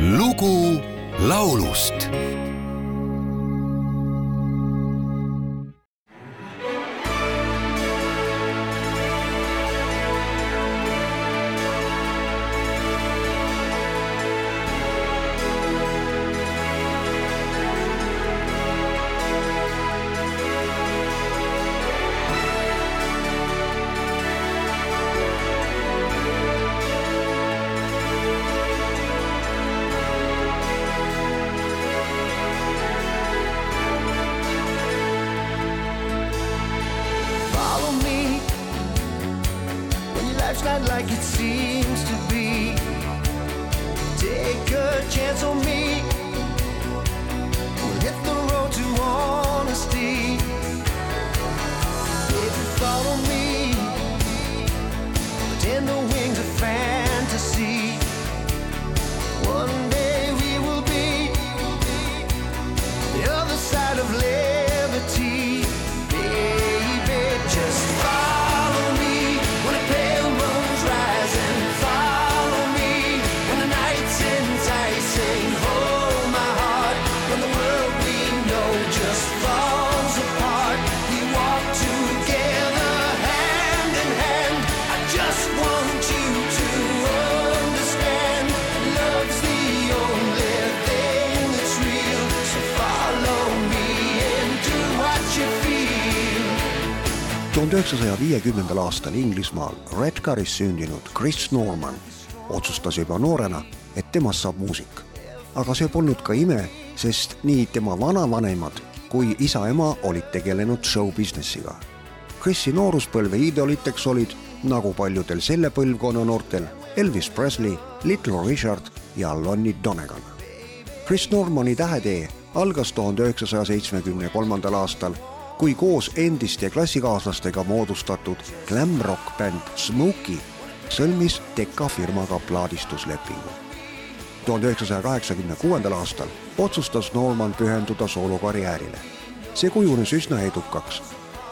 lugu laulust life's not like it seems to be. Take a chance on me. We'll hit the road to honesty. If you follow me, tuhande üheksasaja viiekümnendal aastal Inglismaal Redcaris sündinud Chris Norman otsustas juba noorena, et temast saab muusik. aga see polnud ka ime, sest nii tema vanavanemad kui isa-ema olid tegelenud show business'iga. Chrisi nooruspõlve iidoliteks olid, nagu paljudel selle põlvkonna noortel, Elvis Presley, Little Richard ja Lonnie Donegan. Chris Normani tähetee algas tuhande üheksasaja seitsmekümne kolmandal aastal, kui koos endiste klassikaaslastega moodustatud glam rock bänd Smokey sõlmis Decca firmaga plaadistuslepingu. tuhande üheksasaja kaheksakümne kuuendal aastal otsustas Norman pühenduda soolokarjäärile. see kujunes üsna edukaks.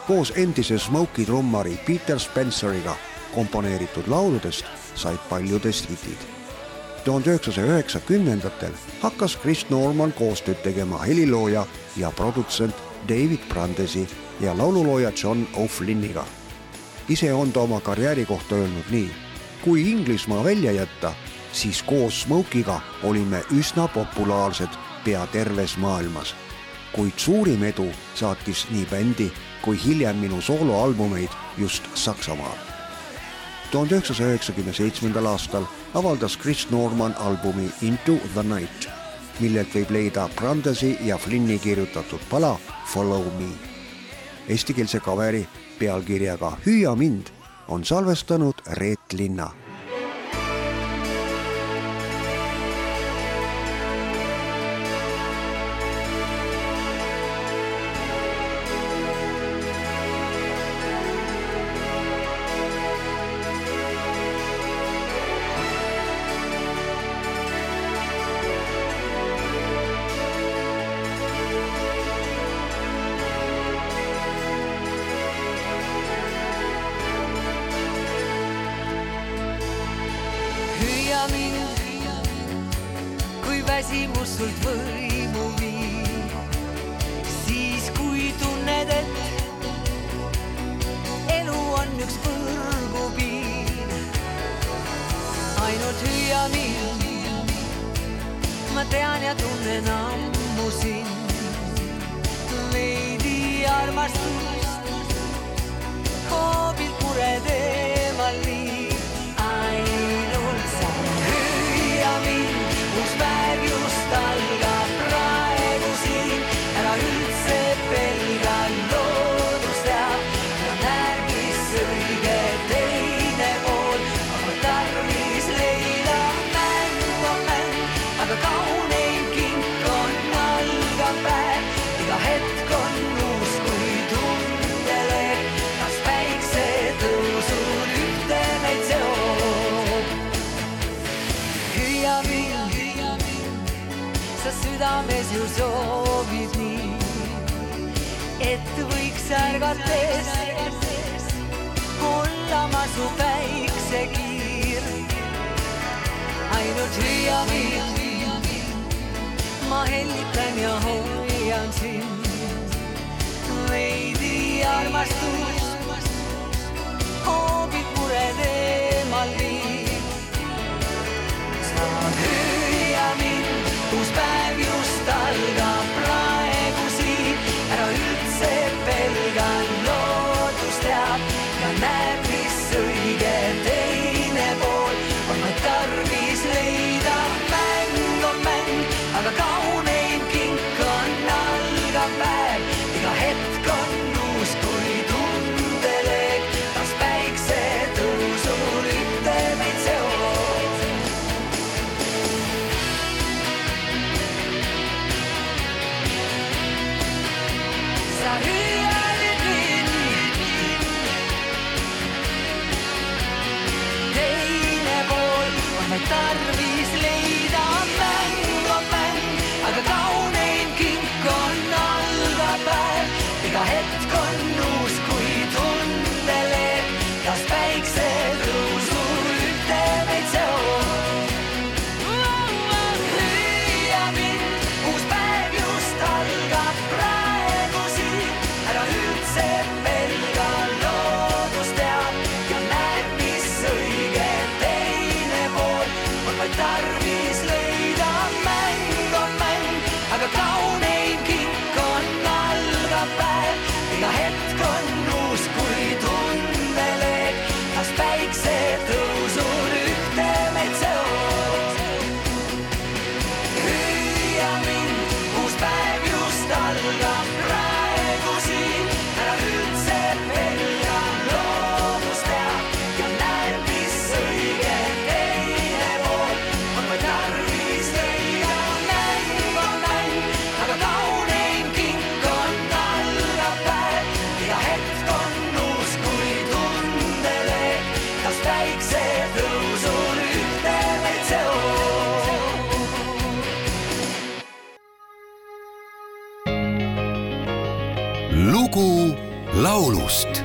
koos endise Smokey trummari Peter Spenceriga komponeeritud lauludest said paljudest hitid tuhande üheksasaja üheksakümnendatel hakkas Chris Norman koostööd tegema helilooja ja produtsent David Brandesi ja laululooja John O'Flynniga. ise on ta oma karjääri kohta öelnud nii. kui Inglismaa välja jätta, siis koos Smokiga olime üsna populaarsed pea terves maailmas. kuid suurim edu saatis nii bändi kui hiljem minu sooloalbumeid just Saksamaal tuhande üheksasaja üheksakümne seitsmendal aastal avaldas Chris Norman albumi Into the Night, millelt võib leida Brandesi ja Flynni kirjutatud pala Follow me. Eestikeelse kaveri pealkirjaga Hüüa mind on salvestanud Reet Linna mind, kui väsimus sult võimu viib. siis, kui tunned, et elu on üks põrgupiir. ainult hüüa mind, ma tean ja tunnen ammu sind. veidi armastust, hoobilt mured süsoovid nii, et võiks ärgates kullama su päiksekiir. ainult hüüa mind, ma hellitan ja hoian sind veidi armastust. hetk on uus, kui tundele taas päiksetõusul ütleb meid see hoog. sa hüüad. lugu laulust.